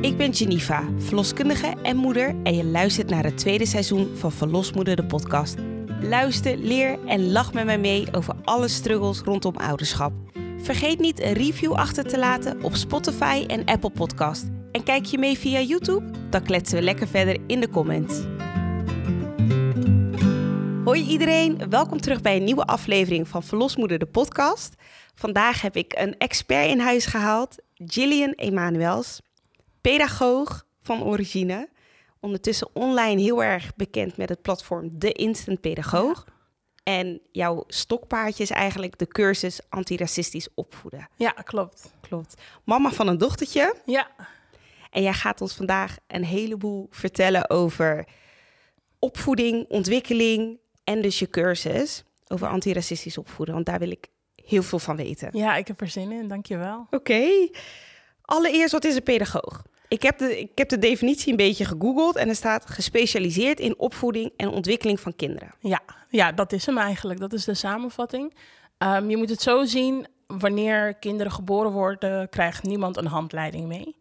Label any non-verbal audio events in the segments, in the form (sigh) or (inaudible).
Ik ben Geneva, verloskundige en moeder en je luistert naar het tweede seizoen van Verlosmoeder de podcast. Luister, leer en lach met mij mee over alle struggles rondom ouderschap. Vergeet niet een review achter te laten op Spotify en Apple Podcast. En kijk je mee via YouTube? Dan kletsen we lekker verder in de comments. Hoi iedereen, welkom terug bij een nieuwe aflevering van Verlosmoeder de podcast. Vandaag heb ik een expert in huis gehaald, Gillian Emanuels, pedagoog van origine. Ondertussen online heel erg bekend met het platform De Instant Pedagoog. En jouw stokpaardje is eigenlijk de cursus antiracistisch opvoeden. Ja, klopt. Klopt. Mama van een dochtertje. Ja, En jij gaat ons vandaag een heleboel vertellen over opvoeding, ontwikkeling en dus je cursus over antiracistisch opvoeden. Want daar wil ik heel veel van weten. ja ik heb er zin in, dankjewel. Oké. Allereerst, wat is een pedagoog? Ik heb, de, ik heb de definitie een beetje gegoogeld en er staat gespecialiseerd in opvoeding en ontwikkeling van kinderen. Ja, ja, dat is hem eigenlijk. Dat is de samenvatting. Ehm, je moet het zo zien, wanneer kinderen geboren worden, krijgt niemand een handleiding mee.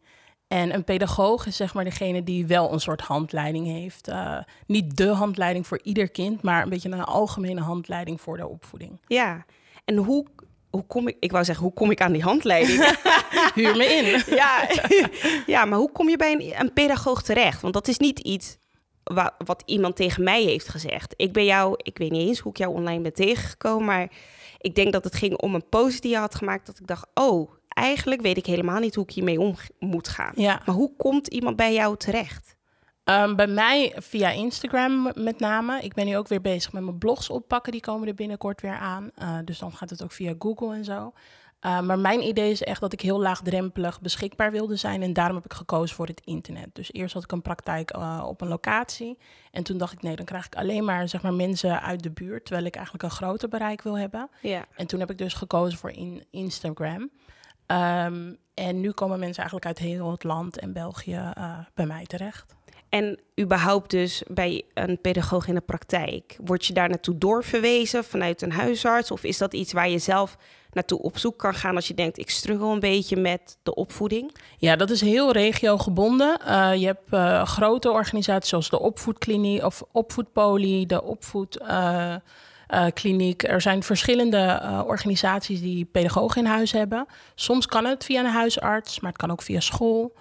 En een pedagoog is zeg maar degene die wel een soort handleiding heeft. Eh, niet de handleiding voor ieder kind, maar een beetje een algemene handleiding voor de opvoeding. Ja, en hoe, hoe kom ik, ik wou zeggen, hoe kom ik aan die handleiding? (laughs) Huur me in. (laughs) ja, ja, maar hoe kom je bij een, een pedagoog terecht? Want dat is niet iets wa- wat iemand tegen mij heeft gezegd. Ik ben jou, ik weet niet eens hoe ik jou online ben tegengekomen, maar ik denk dat het ging om een post die je had gemaakt dat ik dacht, oh, eigenlijk weet ik helemaal niet hoe ik hiermee om moet gaan. Ja. Maar hoe komt iemand bij jou terecht? Ehm, bij mij via Instagram met name. Ik ben nu ook weer bezig met mijn blogs oppakken. Die komen er binnenkort weer aan. Eh, dus dan gaat het ook via Google en zo. Uh, maar mijn idee is echt dat ik heel laagdrempelig beschikbaar wilde zijn. En daarom heb ik gekozen voor het internet. Dus eerst had ik een praktijk uh, op een locatie. En toen dacht ik, nee, dan krijg ik alleen maar, zeg maar mensen uit de buurt. Terwijl ik eigenlijk een groter bereik wil hebben. Ja. En toen heb ik dus gekozen voor in Instagram. Um, en nu komen mensen eigenlijk uit heel het land en België uh, bij mij terecht. En überhaupt dus bij een pedagoog in de praktijk, word je daar naartoe doorverwezen vanuit een huisarts? Of is dat iets waar je zelf naartoe op zoek kan gaan als je denkt, ik struggle een beetje met de opvoeding? Ja, dat is heel regiogebonden. Uh, je hebt uh, grote organisaties zoals de opvoedkliniek of opvoedpolie, de. Uh, er zijn verschillende organisaties die pedagogen in huis hebben. Soms kan het via een huisarts, maar het kan ook via school.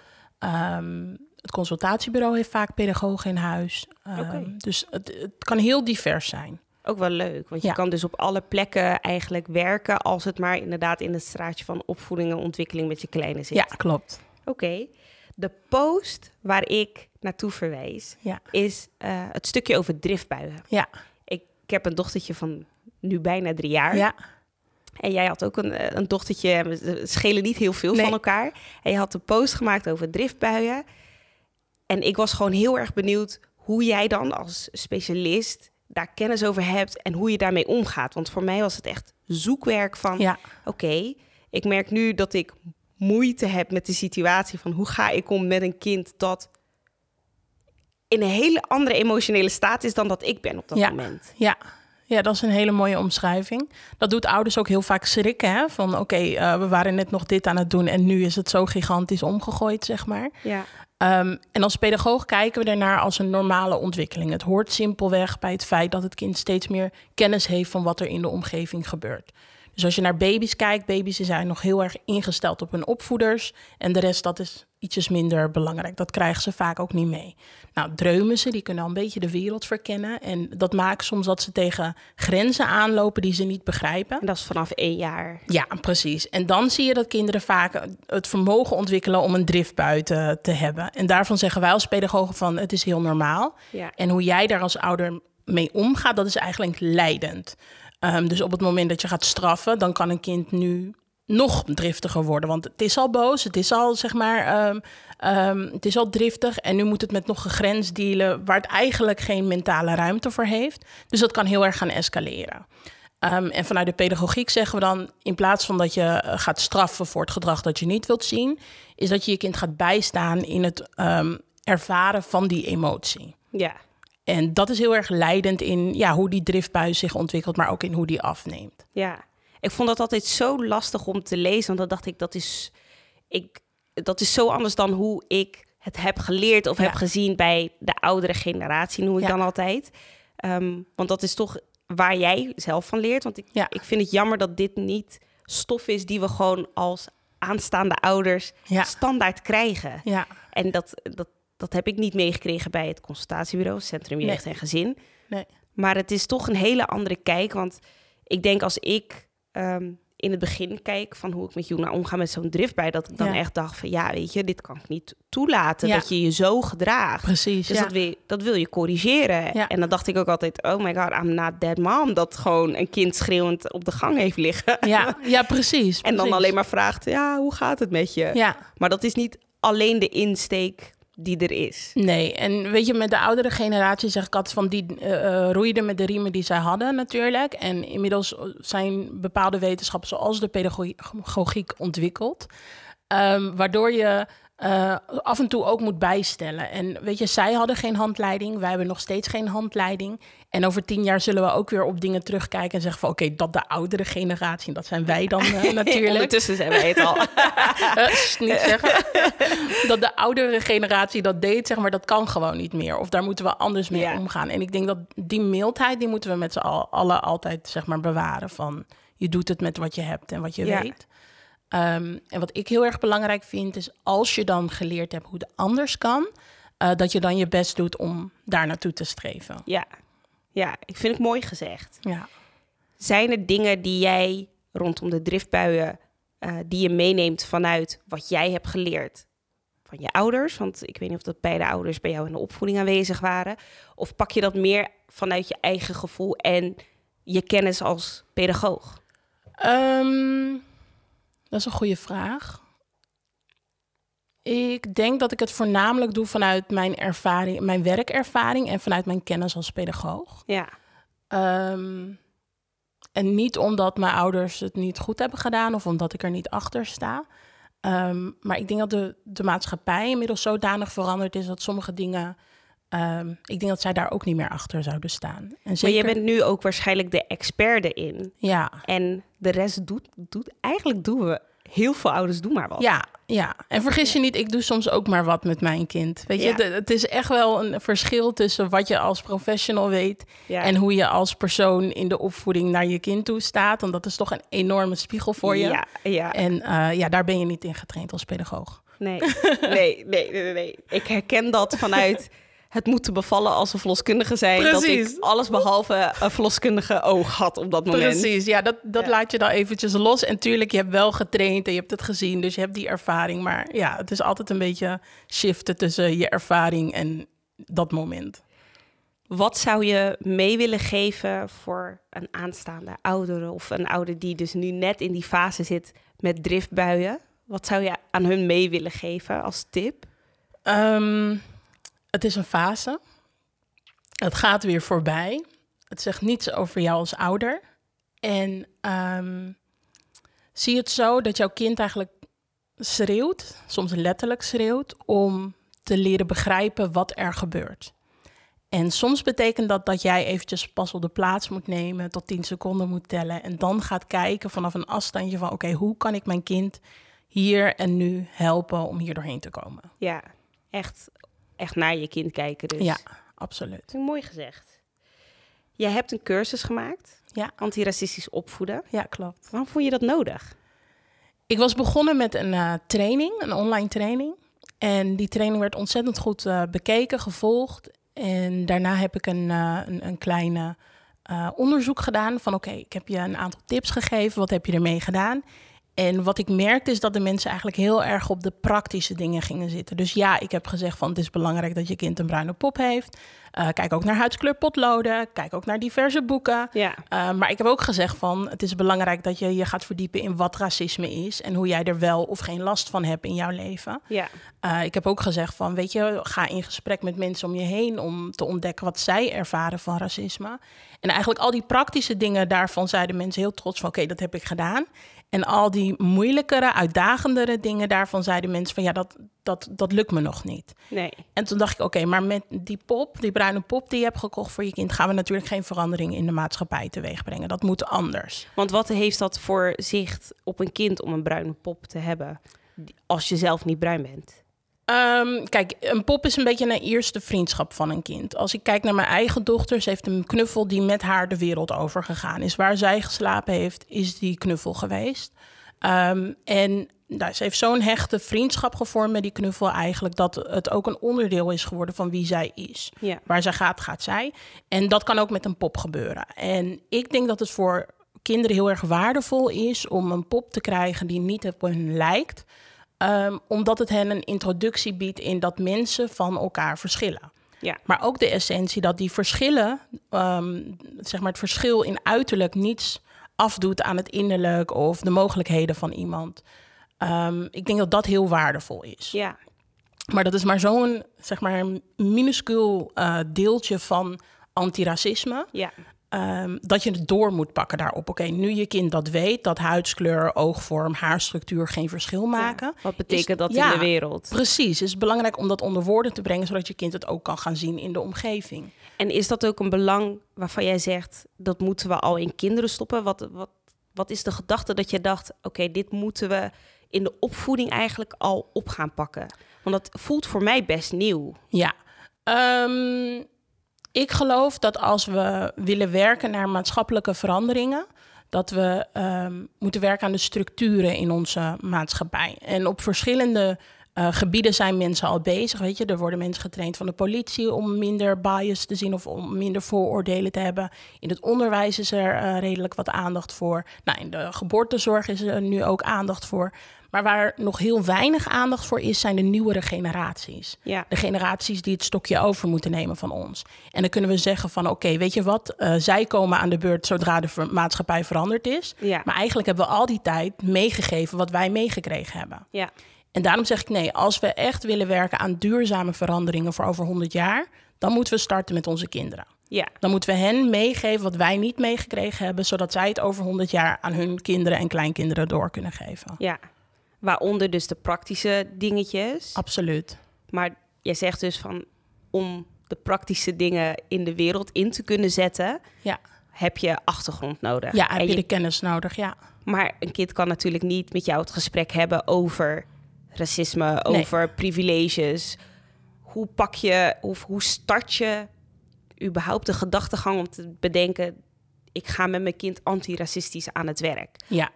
Um, het consultatiebureau heeft vaak pedagogen in huis. Um, Oké. Dus het, het kan heel divers zijn. Ook wel leuk, want je Ja. kan dus op alle plekken eigenlijk werken als het maar inderdaad in het straatje van opvoeding en ontwikkeling met je kleine zit. Ja, klopt. Oké. De post waar ik naartoe verwijs Ja. is eh, het stukje over driftbuien. Ja. Heb een dochtertje van nu bijna drie jaar. Ja. En jij had ook een, eh, een dochtertje, we schelen niet heel veel Nee. van elkaar. En je had een post gemaakt over driftbuien. En ik was gewoon heel erg benieuwd hoe jij dan als specialist daar kennis over hebt en hoe je daarmee omgaat. Want voor mij was het echt zoekwerk van, ja. oké, ik merk nu dat ik moeite heb met de situatie van hoe ga ik om met een kind dat in een hele andere emotionele staat is dan dat ik ben op dat Ja. moment. Ja. Ja, dat is een hele mooie omschrijving. Dat doet ouders ook heel vaak schrikken. Hè? Van oké, eh, we waren net nog dit aan het doen en nu is het zo gigantisch omgegooid, zeg maar. Ja. Um, en als pedagoog kijken we ernaar als een normale ontwikkeling. Het hoort simpelweg bij het feit dat het kind steeds meer kennis heeft van wat er in de omgeving gebeurt. Dus als je naar baby's kijkt, baby's zijn nog heel erg ingesteld op hun opvoeders. En de rest, dat is ietsjes minder belangrijk. Dat krijgen ze vaak ook niet mee. Nou, dreumen die kunnen al een beetje de wereld verkennen. En dat maakt soms dat ze tegen grenzen aanlopen die ze niet begrijpen. En dat is vanaf één jaar. Ja, precies. En dan zie je dat kinderen vaak het vermogen ontwikkelen om een driftbui te, te hebben. En daarvan zeggen wij als pedagogen van het is heel normaal. Ja. En hoe jij daar als ouder mee omgaat, dat is eigenlijk leidend. Um, dus op het moment dat je gaat straffen, dan kan een kind nu nog driftiger worden. Want het is al boos, het is al, zeg maar, um, um, het is al driftig. En nu moet het met nog grens dealen waar het eigenlijk geen mentale ruimte voor heeft. Dus dat kan heel erg gaan escaleren. En vanuit de pedagogiek zeggen we dan, in plaats van dat je uh, gaat straffen voor het gedrag dat je niet wilt zien, is dat je je kind gaat bijstaan in het ervaren van die emotie. Ja. En dat is heel erg leidend in ja, hoe die driftbui zich ontwikkelt, maar ook in hoe die afneemt. Ja. Ik vond dat altijd zo lastig om te lezen, want dan dacht ik, dat is, ik, dat is zo anders dan hoe ik het heb geleerd of Ja. heb gezien bij de oudere generatie, noem ik Ja. dan altijd. Ehm, want dat is toch waar jij zelf van leert. Want ik, Ja. ik vind het jammer dat dit niet stof is die we gewoon als aanstaande ouders standaard krijgen. Ja, En dat, dat, dat heb ik niet meegekregen bij het consultatiebureau, Centrum Nee. Jeugd en Gezin. nee. Maar het is toch een hele andere kijk. Want ik denk als ik ehm, in het begin kijk van hoe ik met Juna omga met zo'n driftbui, dat ik dan Ja. echt dacht van ja, weet je, dit kan ik niet toelaten. Ja. Dat je je zo gedraagt. Precies. Dus ja. dat, wil, dat wil je corrigeren. En dan dacht ik ook altijd, oh my god, I'm not that mom. Dat gewoon een kind schreeuwend op de gang heeft liggen. ja, (laughs) ja, precies. En dan precies. alleen maar vraagt, ja, hoe gaat het met je? Ja, Maar dat is niet alleen de insteek die er is. nee. En weet je, met de oudere generatie zeg ik altijd van die eh, eh, roeiden met de riemen die zij hadden natuurlijk. En inmiddels zijn bepaalde wetenschappen zoals de pedagogiek ontwikkeld. Ehm, waardoor je eh, af en toe ook moet bijstellen. En weet je, zij hadden geen handleiding. Wij hebben nog steeds geen handleiding. En over tien jaar zullen we ook weer op dingen terugkijken en zeggen van... oké, dat de oudere generatie, en dat zijn wij dan eh, (laughs) natuurlijk. Ondertussen zijn wij het al. (laughs) Eh, niet zeggen. dat de oudere generatie dat deed, zeg maar, dat kan gewoon niet meer. Of daar moeten we anders mee Ja. omgaan. En ik denk dat die mildheid, die moeten we met z'n al- allen altijd, zeg maar, bewaren. Van, je doet het met wat je hebt en wat je Ja. weet. Ehm, en wat ik heel erg belangrijk vind, is als je dan geleerd hebt hoe het anders kan... eh, dat je dan je best doet om daar naartoe te streven. Ja. ja, ik vind het mooi gezegd. Ja. Zijn er dingen die jij rondom de driftbuien, eh, die je meeneemt vanuit wat jij hebt geleerd van je ouders? Want ik weet niet of dat beide ouders bij jou in de opvoeding aanwezig waren. Of pak je dat meer vanuit je eigen gevoel en je kennis als pedagoog? Ehm, dat is een goede vraag. Ik denk dat ik het voornamelijk doe vanuit mijn ervaring, mijn werkervaring en vanuit mijn kennis als pedagoog. Ja, Ehm, en niet omdat mijn ouders het niet goed hebben gedaan of omdat ik er niet achter sta. Ehm, maar ik denk dat de, de maatschappij inmiddels zodanig veranderd is dat sommige dingen. ehm, ik denk dat zij daar ook niet meer achter zouden staan. En maar zeker, je bent nu ook waarschijnlijk de expert erin. Ja, En de rest doet, doet eigenlijk doen we heel veel ouders doen maar wat. Ja, ja. En vergis je niet, ik doe soms ook maar wat met mijn kind. Weet je, Ja. het is echt wel een verschil tussen wat je als professional weet Ja. en hoe je als persoon in de opvoeding naar je kind toe staat. Want dat is toch een enorme spiegel voor je. Ja, ja. En eh, ja, daar ben je niet in getraind als pedagoog. Nee, nee, nee, nee, nee. Ik herken dat vanuit (laughs) het moeten bevallen als een verloskundige zijn. Dat ik alles behalve een verloskundige oog had op dat moment. Precies, ja, dat, dat Ja. laat je dan eventjes los. En tuurlijk, je hebt wel getraind en je hebt het gezien, dus je hebt die ervaring. Maar ja, het is altijd een beetje shiften tussen je ervaring en dat moment. Wat zou je mee willen geven voor een aanstaande oudere of een ouder die dus nu net in die fase zit met driftbuien? Wat zou je aan hun mee willen geven als tip? Ehm, het is een fase. Het gaat weer voorbij. Het zegt niets over jou als ouder. En ehm, zie het zo dat jouw kind eigenlijk schreeuwt, soms letterlijk schreeuwt, om te leren begrijpen wat er gebeurt. En soms betekent dat dat jij eventjes pas op de plaats moet nemen, tot 10 seconden moet tellen en dan gaat kijken vanaf een afstandje van oké, hoe kan ik mijn kind hier en nu helpen om hier doorheen te komen? Ja, echt, echt naar je kind kijken dus. Ja, absoluut. Dat mooi gezegd. Jij hebt een cursus gemaakt, Ja, antiracistisch opvoeden. ja, klopt. Waarom vond je dat nodig? Ik was begonnen met een eh, training, een online training. En die training werd ontzettend goed eh, bekeken, gevolgd. En daarna heb ik een, eh, een, een kleine onderzoek gedaan van oké, ik heb je een aantal tips gegeven, wat heb je ermee gedaan? En wat ik merkte is dat de mensen eigenlijk heel erg op de praktische dingen gingen zitten. Dus ja, ik heb gezegd van het is belangrijk dat je kind een bruine pop heeft. Eh, kijk ook naar huidskleur potloden, kijk ook naar diverse boeken. Ja, Uh, maar ik heb ook gezegd van het is belangrijk dat je je gaat verdiepen in wat racisme is en hoe jij er wel of geen last van hebt in jouw leven. ja, Uh, ik heb ook gezegd van weet je, ga in gesprek met mensen om je heen om te ontdekken wat zij ervaren van racisme. En eigenlijk al die praktische dingen daarvan zeiden mensen heel trots van oké, dat heb ik gedaan. En al die moeilijkere, uitdagendere dingen, daarvan zeiden mensen van ja, dat, dat, dat lukt me nog niet. Nee. En toen dacht ik, oké, maar met die pop, die bruine pop die je hebt gekocht voor je kind, gaan we natuurlijk geen verandering in de maatschappij teweeg brengen. Dat moet anders. Want wat heeft dat voor zicht op een kind om een bruine pop te hebben als je zelf niet bruin bent? Ehm, kijk, een pop is een beetje een eerste vriendschap van een kind. Als ik kijk naar mijn eigen dochter, ze heeft een knuffel die met haar de wereld overgegaan is. Waar zij geslapen heeft, is die knuffel geweest. Ehm, en nou, ze heeft zo'n hechte vriendschap gevormd met die knuffel eigenlijk... dat het ook een onderdeel is geworden van wie zij is. Ja. Waar zij gaat, gaat zij. En dat kan ook met een pop gebeuren. En ik denk dat het voor kinderen heel erg waardevol is... om een pop te krijgen die niet op hun lijkt... Um, omdat het hen een introductie biedt in dat mensen van elkaar verschillen. Ja. Maar ook de essentie dat die verschillen, um, zeg maar het verschil in uiterlijk niets afdoet aan het innerlijk of de mogelijkheden van iemand. Um, ik denk dat dat heel waardevol is. Ja. Maar dat is maar zo'n, zeg maar, minuscuul uh, deeltje van antiracisme. Ja. Um, dat je het door moet pakken daarop. Oké, okay, nu je kind dat weet, dat huidskleur, oogvorm, haarstructuur geen verschil maken. Ja, wat betekent is, dat ja, in de wereld? Precies, het is belangrijk om dat onder woorden te brengen, zodat je kind het ook kan gaan zien in de omgeving. En is dat ook een belang waarvan jij zegt, dat moeten we al in kinderen stoppen? Wat, wat, wat is de gedachte dat je dacht, oké, okay, dit moeten we in de opvoeding eigenlijk al op gaan pakken? Want dat voelt voor mij best nieuw. Ja, um, ik geloof dat als we willen werken naar maatschappelijke veranderingen, dat we um, moeten werken aan de structuren in onze maatschappij. En op verschillende uh, gebieden zijn mensen al bezig. Weet je, er worden mensen getraind van de politie om minder bias te zien of om minder vooroordelen te hebben. In het onderwijs is er uh, redelijk wat aandacht voor. Nou, in de geboortezorg is er nu ook aandacht voor. Maar waar nog heel weinig aandacht voor is, zijn de nieuwere generaties. Ja. De generaties die het stokje over moeten nemen van ons. En dan kunnen we zeggen van oké, weet je wat, uh, zij komen aan de beurt zodra de ver maatschappij veranderd is. Ja. Maar eigenlijk hebben we al die tijd meegegeven wat wij meegekregen hebben. Ja. En daarom zeg ik nee, als we echt willen werken aan duurzame veranderingen voor over 100 jaar, dan moeten we starten met onze kinderen. Ja. Dan moeten we hen meegeven wat wij niet meegekregen hebben, zodat zij het over 100 jaar aan hun kinderen en kleinkinderen door kunnen geven. Ja. Waaronder dus de praktische dingetjes. Absoluut. Maar jij zegt dus van om de praktische dingen in de wereld in te kunnen zetten, ja. heb je achtergrond nodig. Ja, heb je, je de kennis nodig, ja. Maar een kind kan natuurlijk niet met jou het gesprek hebben over racisme, over privileges. Hoe pak je of hoe start je überhaupt de gedachtegang om te bedenken: ik ga met mijn kind antiracistisch aan het werk? Ja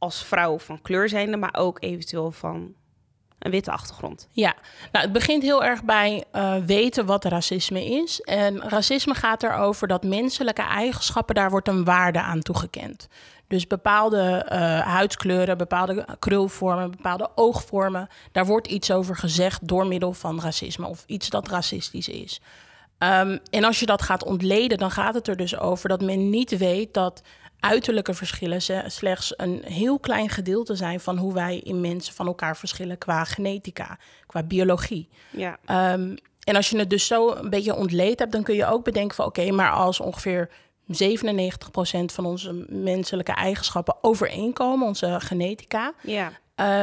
als vrouw van kleur zijnde, maar ook eventueel van een witte achtergrond. Ja, nou, het begint heel erg bij uh, weten wat racisme is. En racisme gaat erover dat menselijke eigenschappen, daar wordt een waarde aan toegekend. Dus bepaalde uh, huidskleuren, bepaalde krulvormen, bepaalde oogvormen, daar wordt iets over gezegd door middel van racisme of iets dat racistisch is. Um, en als je dat gaat ontleden, dan gaat het er dus over dat men niet weet dat uiterlijke verschillen slechts een heel klein gedeelte zijn van hoe wij in mensen van elkaar verschillen qua genetica, qua biologie. Ja. Um, en als je het dus zo een beetje ontleed hebt, dan kun je ook bedenken van oké, okay, maar als ongeveer 97% van onze menselijke eigenschappen overeenkomen, onze genetica, ja.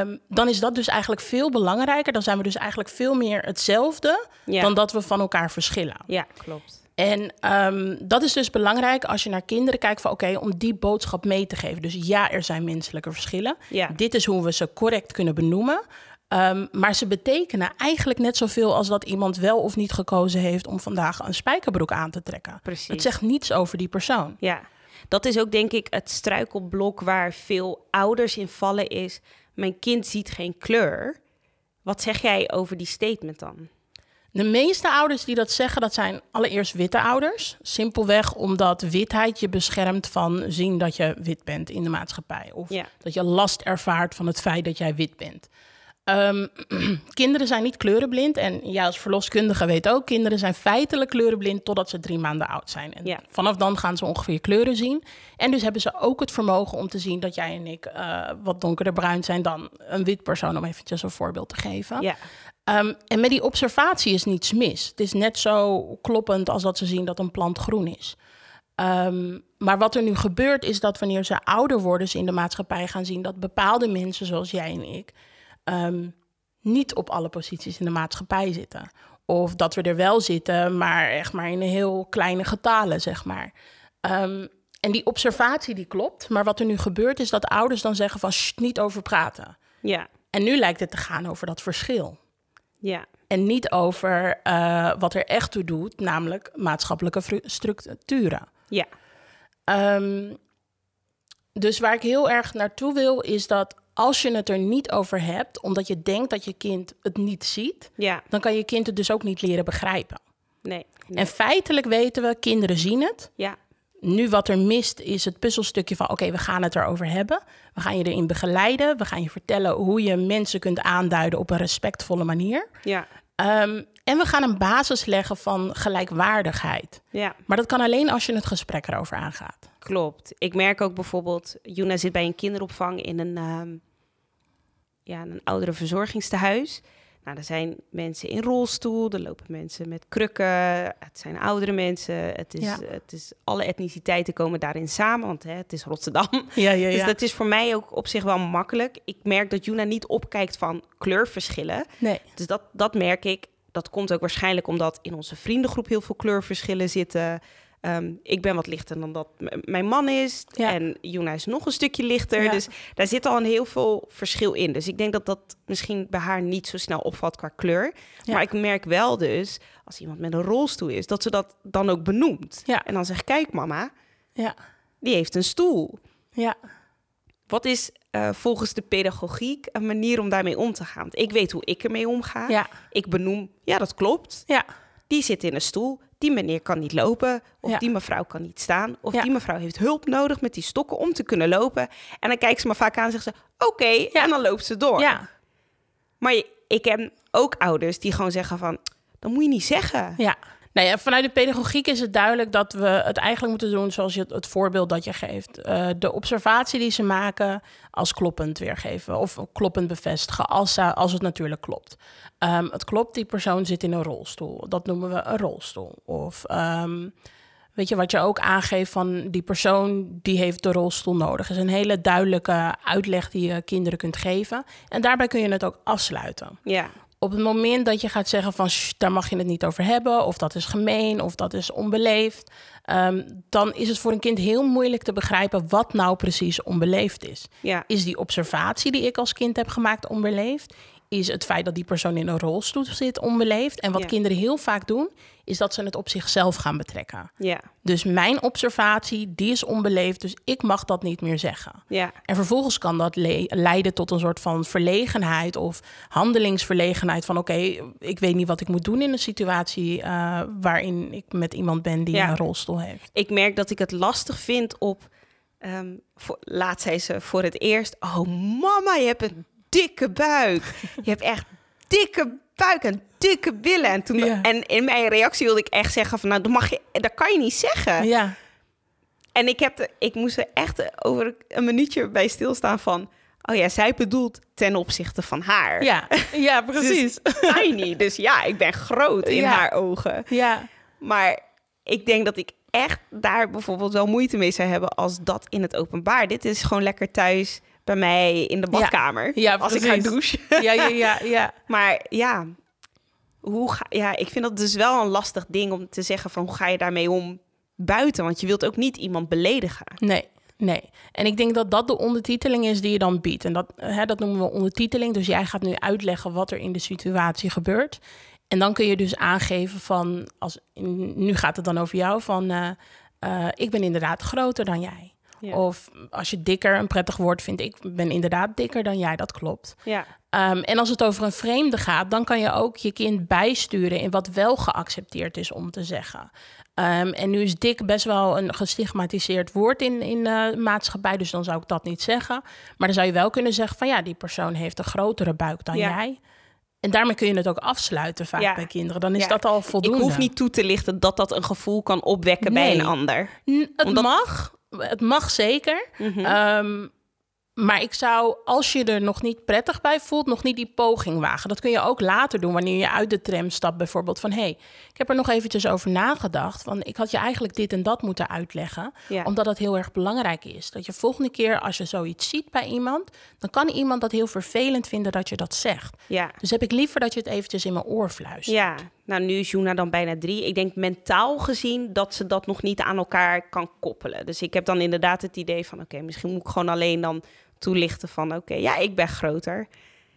Um, dan is dat dus eigenlijk veel belangrijker. Dan zijn we dus eigenlijk veel meer hetzelfde ja. dan dat we van elkaar verschillen. Ja, klopt. En um, dat is dus belangrijk als je naar kinderen kijkt van oké, okay, om die boodschap mee te geven. Dus ja, er zijn menselijke verschillen. Ja. Dit is hoe we ze correct kunnen benoemen. Um, maar ze betekenen eigenlijk net zoveel als dat iemand wel of niet gekozen heeft om vandaag een spijkerbroek aan te trekken. Precies. Het zegt niets over die persoon. Ja, dat is ook denk ik het struikelblok waar veel ouders in vallen is. Mijn kind ziet geen kleur. Wat zeg jij over die statement dan? De meeste ouders die dat zeggen, dat zijn allereerst witte ouders. Simpelweg omdat witheid je beschermt van zien dat je wit bent in de maatschappij. Of ja. dat je last ervaart van het feit dat jij wit bent. Um, (clears throat) kinderen zijn niet kleurenblind. En jij als verloskundige weet ook, kinderen zijn feitelijk kleurenblind totdat ze drie maanden oud zijn. En ja. vanaf dan gaan ze ongeveer kleuren zien. En dus hebben ze ook het vermogen om te zien dat jij en ik uh, wat donkerder bruin zijn dan een wit persoon, om eventjes een voorbeeld te geven. Ja. Um, en met die observatie is niets mis. Het is net zo kloppend als dat ze zien dat een plant groen is. Ehm, maar wat er nu gebeurt is dat wanneer ze ouder worden, ze in de maatschappij gaan zien dat bepaalde mensen zoals jij en ik ehm, niet op alle posities in de maatschappij zitten. Of dat we er wel zitten, maar echt maar in een heel kleine getalen, zeg maar. Ehm, en die observatie die klopt. Maar wat er nu gebeurt is dat ouders dan zeggen van "Sst, niet over praten. Ja, En nu lijkt het te gaan over dat verschil. ja, En niet over eh, wat er echt toe doet, namelijk maatschappelijke structuren. ja, Ehm, dus waar ik heel erg naartoe wil, is dat als je het er niet over hebt, omdat je denkt dat je kind het niet ziet, ja. dan kan je kind het dus ook niet leren begrijpen. Nee. nee. En feitelijk weten we, kinderen zien het. Ja, Nu wat er mist is het puzzelstukje van oké, we gaan het erover hebben. We gaan je erin begeleiden. We gaan je vertellen hoe je mensen kunt aanduiden op een respectvolle manier. ja, Ehm, en we gaan een basis leggen van gelijkwaardigheid. ja. Maar dat kan alleen als je het gesprek erover aangaat. Klopt. Ik merk ook bijvoorbeeld, Juna zit bij een kinderopvang in een, ehm ja, een oudere verzorgingstehuis. Nou, er zijn mensen in rolstoel, er lopen mensen met krukken, het zijn oudere mensen. Het is, Ja. het is alle etniciteiten komen daarin samen, want hè, het is Rotterdam. (laughs) Ja, ja, Dus dat is voor mij ook op zich wel makkelijk. Ik merk dat Juna niet opkijkt van kleurverschillen. Nee. Dus dat, dat merk ik. Dat komt ook waarschijnlijk omdat in onze vriendengroep heel veel kleurverschillen zitten. Ehm, ik ben wat lichter dan dat mijn man is. Ja. En Juna is nog een stukje lichter. Ja. Dus daar zit al een heel veel verschil in. Dus ik denk dat dat misschien bij haar niet zo snel opvalt qua kleur. Ja. Maar ik merk wel dus, als iemand met een rolstoel is, dat ze dat dan ook benoemt. En dan zegt, kijk mama, Ja. die heeft een stoel. Ja. Wat is eh, volgens de pedagogiek een manier om daarmee om te gaan? Want ik weet hoe ik ermee omga. Ik benoem, ja, dat klopt. Ja. Die zit in een stoel. Die meneer kan niet lopen. Of Ja. die mevrouw kan niet staan. Of Ja. die mevrouw heeft hulp nodig met die stokken om te kunnen lopen. En dan kijkt ze me vaak aan en zegt ze, oké. Ja. En dan loopt ze door. Ja. Maar ik heb ook ouders die gewoon zeggen van, dat moet je niet zeggen. Ja. Nou ja, vanuit de pedagogiek is het duidelijk dat we het eigenlijk moeten doen zoals je het, voorbeeld dat je geeft. Eh, de observatie die ze maken als kloppend weergeven of kloppend bevestigen als, als het natuurlijk klopt. Ehm, het klopt, die persoon zit in een rolstoel. Dat noemen we een rolstoel. Of ehm, weet je wat je ook aangeeft van die persoon die heeft de rolstoel nodig. is een hele duidelijke uitleg die je kinderen kunt geven. En daarbij kun je het ook afsluiten Ja, op het moment dat je gaat zeggen van "Sst, daar mag je het niet over hebben, of dat is gemeen, of dat is onbeleefd, ehm, dan is het voor een kind heel moeilijk te begrijpen wat nou precies onbeleefd is. ja, Is die observatie die ik als kind heb gemaakt onbeleefd? Is het feit dat die persoon in een rolstoel zit onbeleefd? En wat Ja. kinderen heel vaak doen, is dat ze het op zichzelf gaan betrekken. ja, Dus mijn observatie, die is onbeleefd, dus ik mag dat niet meer zeggen. ja, En vervolgens kan dat le- leiden tot een soort van verlegenheid of handelingsverlegenheid van oké, ik weet niet wat ik moet doen in een situatie eh, waarin ik met iemand ben die Ja. een rolstoel heeft. ik merk dat ik het lastig vind op... ehm, voor, laat zei ze voor het eerst... Oh mama, je hebt een dikke buik. Je hebt echt dikke buik en dikke billen. En, toen, Ja. en in mijn reactie wilde ik echt zeggen van... Nou, dat, mag je, dat kan je niet zeggen. Ja, En ik, heb de, ik moest er echt over een minuutje bij stilstaan van... Oh ja, zij bedoelt ten opzichte van haar. ja, (laughs) ja Dus precies. tiny. Dus ja, ik ben groot in Ja. haar ogen. Ja, Maar ik denk dat ik echt daar bijvoorbeeld wel moeite mee zou hebben als dat in het openbaar. Dit is gewoon lekker thuis bij mij in de badkamer. Ja, als ik ga douchen. ja, ja, ja, ja. (laughs) Maar ja, hoe ga, ja, ik vind dat dus wel een lastig ding om te zeggen van hoe ga je daarmee om buiten? Want je wilt ook niet iemand beledigen. Nee, nee. En ik denk dat dat de ondertiteling is die je dan biedt. En dat, hè, dat noemen we ondertiteling. Dus jij gaat nu uitleggen wat er in de situatie gebeurt. En dan kun je dus aangeven van, als, nu gaat het dan over jou, van eh, eh, ik ben inderdaad groter dan jij. Ja. Of als je dikker een prettig woord vindt, ik ben inderdaad dikker dan jij, dat klopt. Ja, Ehm, en als het over een vreemde gaat, dan kan je ook je kind bijsturen in wat wel geaccepteerd is om te zeggen. Ehm, en nu is dik best wel een gestigmatiseerd woord in, in de maatschappij, dus dan zou ik dat niet zeggen. Maar dan zou je wel kunnen zeggen van ja, die persoon heeft een grotere buik dan Ja. jij. En daarmee kun je het ook afsluiten vaak Ja. bij kinderen. Dan is Ja. dat al ik voldoende. hoef niet toe te lichten dat dat een gevoel kan opwekken bij een ander. N- Het Omdat- mag, het mag zeker. Mhm. Ehm, Maar ik zou, als je er nog niet prettig bij voelt, nog niet die poging wagen. Dat kun je ook later doen, wanneer je uit de tram stapt bijvoorbeeld. Van, hé, hey, ik heb er nog eventjes over nagedacht. Van, ik had je eigenlijk dit en dat moeten uitleggen. Ja. Omdat dat heel erg belangrijk is. Dat je volgende keer, als je zoiets ziet bij iemand... dan kan iemand dat heel vervelend vinden dat je dat zegt. Ja. Dus heb ik liever dat je het eventjes in mijn oor fluistert. Ja, nou nu is Juna dan bijna drie. Ik denk mentaal gezien dat ze dat nog niet aan elkaar kan koppelen. Dus ik heb dan inderdaad het idee van... oké, misschien moet ik gewoon alleen dan toelichten van... oké, ja, ik ben groter.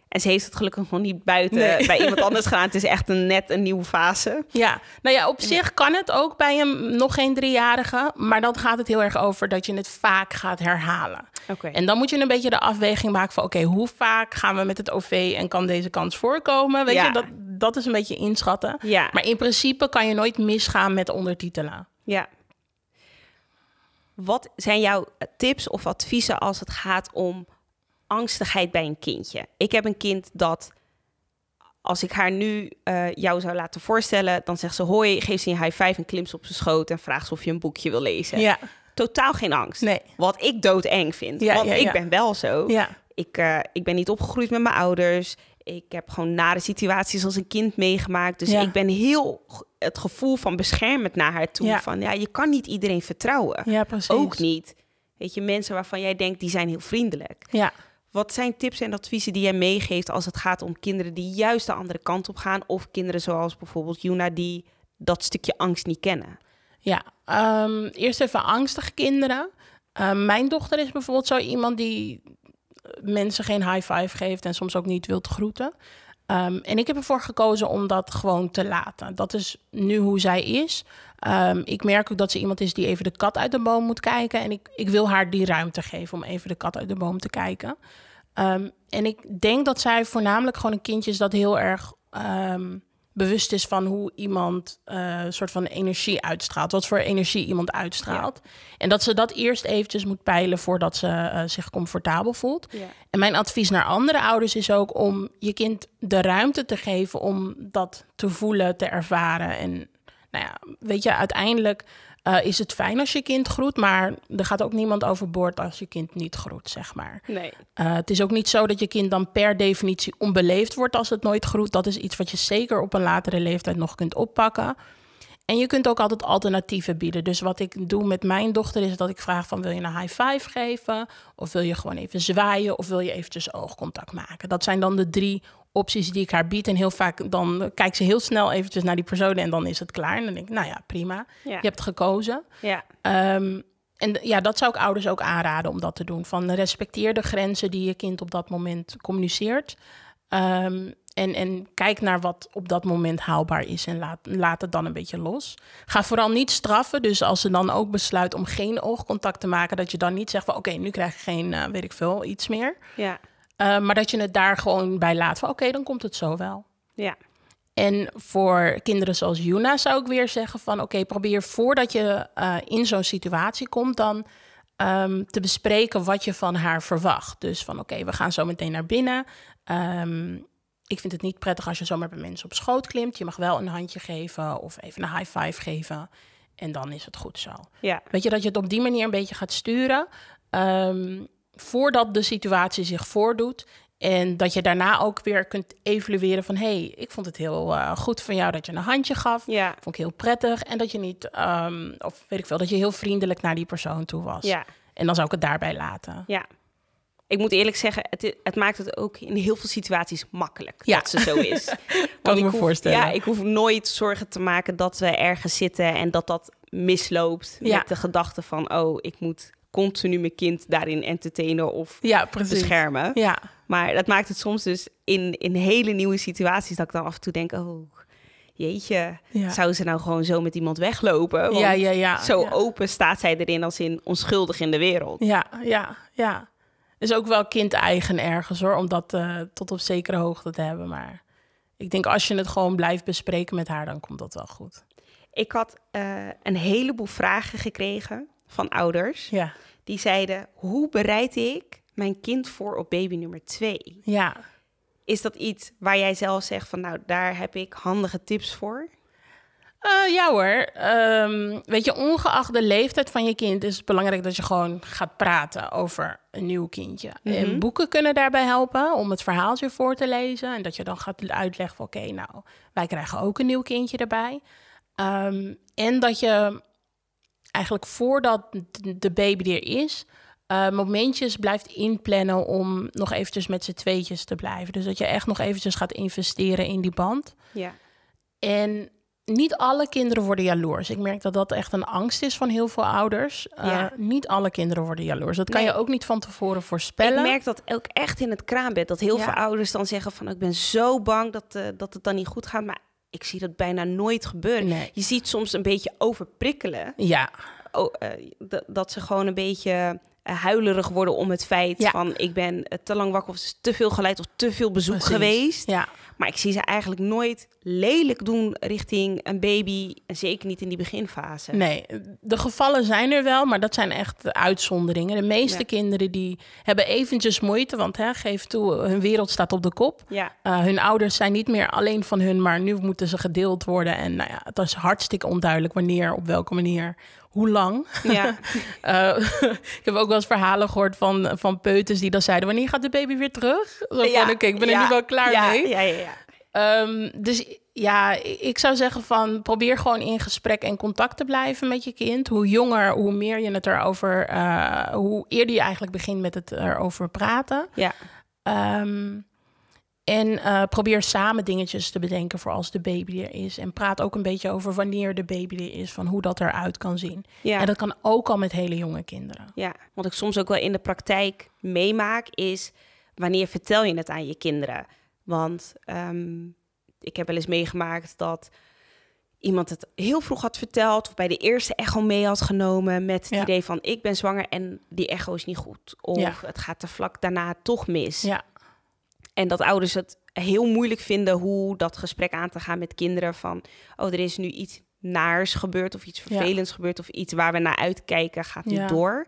En ze heeft het gelukkig nog niet buiten Nee. bij iemand (laughs) anders gedaan. Het is echt een, net een nieuwe fase. Ja, nou ja, op zich kan het ook bij een nog geen driejarige. Maar dan gaat het heel erg over dat je het vaak gaat herhalen. Oké. En dan moet je een beetje de afweging maken van... oké, hoe vaak gaan we met het OV en kan deze kans voorkomen? Weet Ja. je, dat, dat is een beetje inschatten. Ja. Maar in principe kan je nooit misgaan met ondertitelen. Ja. Wat zijn jouw tips of adviezen als het gaat om angstigheid bij een kindje? Ik heb een kind dat, als ik haar nu eh, jou zou laten voorstellen, dan zegt ze hoi, geeft ze een high five en klimt op zijn schoot en vraagt ze of je een boekje wil lezen. Ja, Totaal geen angst. nee. Wat ik doodeng vind. Ja, want ja, ik ben wel zo. Ja, Ik, eh, ik ben niet opgegroeid met mijn ouders. Ik heb gewoon nare situaties als een kind meegemaakt. Dus Ja. ik ben heel het gevoel van beschermend naar haar toe. Ja. Van ja, je kan niet iedereen vertrouwen. ja precies. Ook niet. Weet je, mensen waarvan jij denkt die zijn heel vriendelijk. Ja. Wat zijn tips en adviezen die jij meegeeft als het gaat om kinderen die juist de andere kant op gaan? Of kinderen zoals bijvoorbeeld Juna die dat stukje angst niet kennen? Ja, ehm, eerst even angstige kinderen. Ehm, mijn dochter is bijvoorbeeld zo iemand die mensen geen high five geeft en soms ook niet wilt groeten. Ehm, en ik heb ervoor gekozen om dat gewoon te laten. Dat is nu hoe zij is. Ehm, ik merk ook dat ze iemand is die even de kat uit de boom moet kijken. En ik, ik wil haar die ruimte geven om even de kat uit de boom te kijken. Ehm, en ik denk dat zij voornamelijk gewoon een kindje is dat heel erg bewust is van hoe iemand eh, een soort van energie uitstraalt. Wat voor energie iemand uitstraalt. En dat ze dat eerst eventjes moet peilen voordat ze eh, zich comfortabel voelt. Ja. En mijn advies naar andere ouders is ook om je kind de ruimte te geven om dat te voelen, te ervaren. En nou ja, weet je, uiteindelijk eh, is het fijn als je kind groet, maar er gaat ook niemand overboord als je kind niet groet, zeg maar. Nee. Uh, het is ook niet zo dat je kind dan per definitie onbeleefd wordt als het nooit groet. Dat is iets wat je zeker op een latere leeftijd nog kunt oppakken. En je kunt ook altijd alternatieven bieden. Dus wat ik doe met mijn dochter is dat ik vraag van... wil je een high five geven? Of wil je gewoon even zwaaien? Of wil je eventjes oogcontact maken? Dat zijn dan de drie opties die ik haar bied. En heel vaak dan kijkt ze heel snel eventjes naar die persoon... en dan is het klaar. En dan denk ik, nou ja, prima. Ja. Je hebt gekozen. Ja. Um, en ja, dat zou ik ouders ook aanraden om dat te doen. Van respecteer de grenzen die je kind op dat moment communiceert. Um, en, en kijk naar wat op dat moment haalbaar is en laat, laat het dan een beetje los. Ga vooral niet straffen. Dus als ze dan ook besluit om geen oogcontact te maken, dat je dan niet zegt van oké, okay, nu krijg je geen, uh, weet ik veel, iets meer. Ja. Uh, maar dat je het daar gewoon bij laat van oké, okay, dan komt het zo wel. Ja. En voor kinderen zoals Juna zou ik weer zeggen van oké, okay, probeer voordat je uh, in zo'n situatie komt dan um, te bespreken wat je van haar verwacht. Dus van oké, okay, we gaan zo meteen naar binnen. Um, ik vind het niet prettig als je zomaar bij mensen op schoot klimt. Je mag wel een handje geven of even een high five geven. En dan is het goed zo. Ja. Weet je, dat je het op die manier een beetje gaat sturen. Um, voordat de situatie zich voordoet. En dat je daarna ook weer kunt evalueren van... hé, hey, ik vond het heel uh, goed van jou dat je een handje gaf. Ja. Vond ik heel prettig. En dat je niet, um, of weet ik veel, dat je heel vriendelijk naar die persoon toe was. Ja. En dan zou ik het daarbij laten. Ja. Ik moet eerlijk zeggen, het, het, maakt het ook in heel veel situaties makkelijk ja. dat ze zo is. (laughs) kan ik me hoef, voorstellen. Ja, ik hoef nooit zorgen te maken dat we ergens zitten en dat dat misloopt. Ja. Met de gedachte van, oh, ik moet continu mijn kind daarin entertainen of ja, beschermen. Ja. Maar dat maakt het soms dus in, in hele nieuwe situaties dat ik dan af en toe denk, oh, jeetje, Ja. zou ze nou gewoon zo met iemand weglopen? Want Ja, ja, ja. Zo ja. open staat zij erin als in onschuldig in de wereld. Ja, ja, ja. Is ook wel kind-eigen ergens hoor, om dat uh, tot op zekere hoogte te hebben. Maar ik denk als je het gewoon blijft bespreken met haar, dan komt dat wel goed. Ik had uh, een heleboel vragen gekregen van ouders. Ja. Die zeiden, hoe bereid ik mijn kind voor op baby nummer twee? Ja. Is dat iets waar jij zelf zegt van, nou, daar heb ik handige tips voor? Uh, ja hoor. Ehm, weet je, ongeacht de leeftijd van je kind is het belangrijk dat je gewoon gaat praten over een nieuw kindje. En Mhm. boeken kunnen daarbij helpen om het verhaaltje voor te lezen. En dat je dan gaat uitleggen van oké, nou, wij krijgen ook een nieuw kindje erbij. Ehm, en dat je eigenlijk voordat de baby er is, eh, momentjes blijft inplannen om nog eventjes met z'n tweetjes te blijven. Dus dat je echt nog eventjes gaat investeren in die band. Ja. En niet alle kinderen worden jaloers. Ik merk dat dat echt een angst is van heel veel ouders. Uh, Ja. Niet alle kinderen worden jaloers. Dat kan Nee. je ook niet van tevoren voorspellen. Ik merk dat ook echt in het kraambed. Dat heel Ja. veel ouders dan zeggen van... ik ben zo bang dat, eh, dat het dan niet goed gaat. Maar ik zie dat bijna nooit gebeuren. Nee. Je ziet soms een beetje overprikkelen. Ja, Oh, eh, dat- ze gewoon een beetje huilerig worden om het feit Ja. van... ik ben eh, te lang wakker of is te veel geleid of te veel bezoek Precies. geweest. ja. Maar ik zie ze eigenlijk nooit lelijk doen richting een baby. En zeker niet in die beginfase. Nee, de gevallen zijn er wel, maar dat zijn echt de uitzonderingen. De meeste Ja. kinderen die hebben eventjes moeite, want hè, geef toe, hun wereld staat op de kop. Ja, Uh, hun ouders zijn niet meer alleen van hun, maar nu moeten ze gedeeld worden. En nou ja, het is hartstikke onduidelijk wanneer, op welke manier, hoe lang. ja, Uh, (laughs) ik heb ook wel eens verhalen gehoord van, van peuters die dan zeiden... wanneer gaat de baby weer terug? Zo van, Ja, oké, ik ben er nu wel klaar ja, mee. Ja, ja, ja. Ehm, dus ja, ik zou zeggen van probeer gewoon in gesprek en contact te blijven met je kind. Hoe jonger, hoe meer je het erover, eh, hoe eerder je eigenlijk begint met het erover praten. ja. Ehm, en eh, probeer samen dingetjes te bedenken voor als de baby er is. En praat ook een beetje over wanneer de baby er is, van hoe dat eruit kan zien. ja. En dat kan ook al met hele jonge kinderen. Ja, wat ik soms ook wel in de praktijk meemaak is wanneer vertel je het aan je kinderen? Want ehm, ik heb wel eens meegemaakt dat iemand het heel vroeg had verteld of bij de eerste echo mee had genomen met het Ja. idee van ik ben zwanger en die echo is niet goed. Of Ja. het gaat te vlak daarna toch mis. Ja, En dat ouders het heel moeilijk vinden hoe dat gesprek aan te gaan met kinderen van oh er is nu iets naars gebeurd of iets Ja. vervelends gebeurd of iets waar we naar uitkijken gaat niet Ja. door.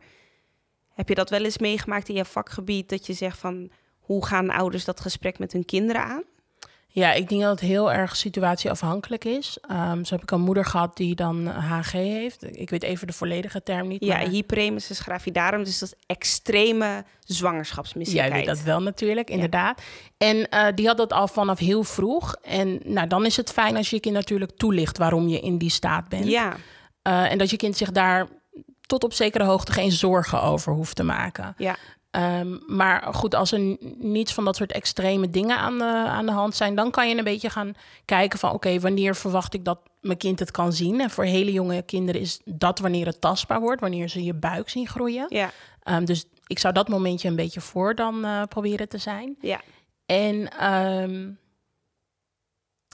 Heb je dat wel eens meegemaakt in je vakgebied dat je zegt van hoe gaan ouders dat gesprek met hun kinderen aan? Ja, ik denk dat het heel erg situatieafhankelijk is. Ehm, zo heb ik een moeder gehad die dan HG heeft. Ik weet even de volledige term niet. Ja, maar hyperemesis gravidarum, dus dat is extreme jij zwangerschapsmisselijkheid. weet dat wel natuurlijk, inderdaad. En eh, die had dat al vanaf heel vroeg. En nou, dan is het fijn als je je kind natuurlijk toelicht waarom je in die staat bent. Ja, Eh, en dat je kind zich daar tot op zekere hoogte geen zorgen over hoeft te maken. ja, Ehm, maar goed, als er niets van dat soort extreme dingen aan de, aan de hand zijn, dan kan je een beetje gaan kijken van oké, wanneer verwacht ik dat mijn kind het kan zien? En voor hele jonge kinderen is dat wanneer het tastbaar wordt, wanneer ze je buik zien groeien. ja, Ehm, dus ik zou dat momentje een beetje voor dan eh, proberen te zijn. ja. En ehm,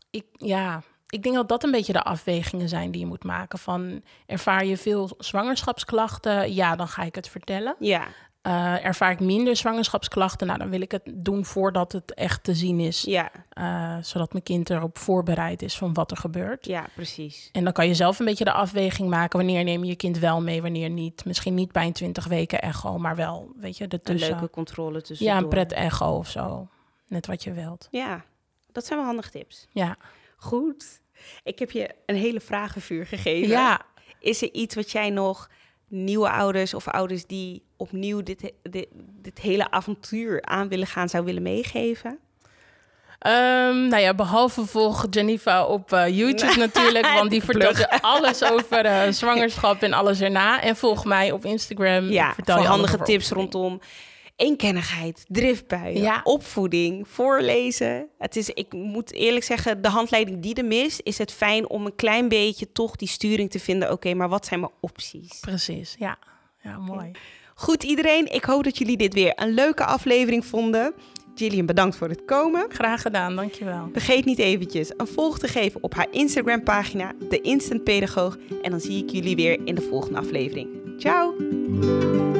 ik, ja, ik denk dat dat een beetje de afwegingen zijn die je moet maken. Van ervaar je veel zwangerschapsklachten? Ja, dan ga ik het vertellen. ja. Eh, ervaar ik minder zwangerschapsklachten? Nou, dan wil ik het doen voordat het echt te zien is. Ja, eh, zodat mijn kind erop voorbereid is van wat er gebeurt. ja, precies. En dan kan je zelf een beetje de afweging maken. Wanneer neem je je kind wel mee, wanneer niet. Misschien niet bij een 20 weken echo, maar wel, weet je, Een ertussen. leuke controle tussen. Ja, een pret echo of zo. Net wat je wilt. Ja, dat zijn wel handige tips. Ja. Goed. Ik heb je een hele vragenvuur gegeven. Ja, Is er iets wat jij nog nieuwe ouders of ouders die opnieuw dit, dit, dit hele avontuur aan willen gaan, zou willen meegeven? Ehm, nou ja, behalve volg Jennifer op eh, YouTube (laughs) natuurlijk, want die vertelt je alles over eh, zwangerschap en alles erna. En volg mij op Instagram. Ja, voor handige tips rondom eenkennigheid, driftbuien, Ja. opvoeding, voorlezen. Het is, ik moet eerlijk zeggen, de handleiding die er mist, is het fijn om een klein beetje toch die sturing te vinden. Oké, maar wat zijn mijn opties? Precies, ja. Ja, mooi. Goed iedereen, ik hoop dat jullie dit weer een leuke aflevering vonden. Gillian, bedankt voor het komen. Graag gedaan, dankjewel. Vergeet niet eventjes een volg te geven op haar Instagram pagina, De Instant Pedagoog. En dan zie ik jullie weer in de volgende aflevering. Ciao!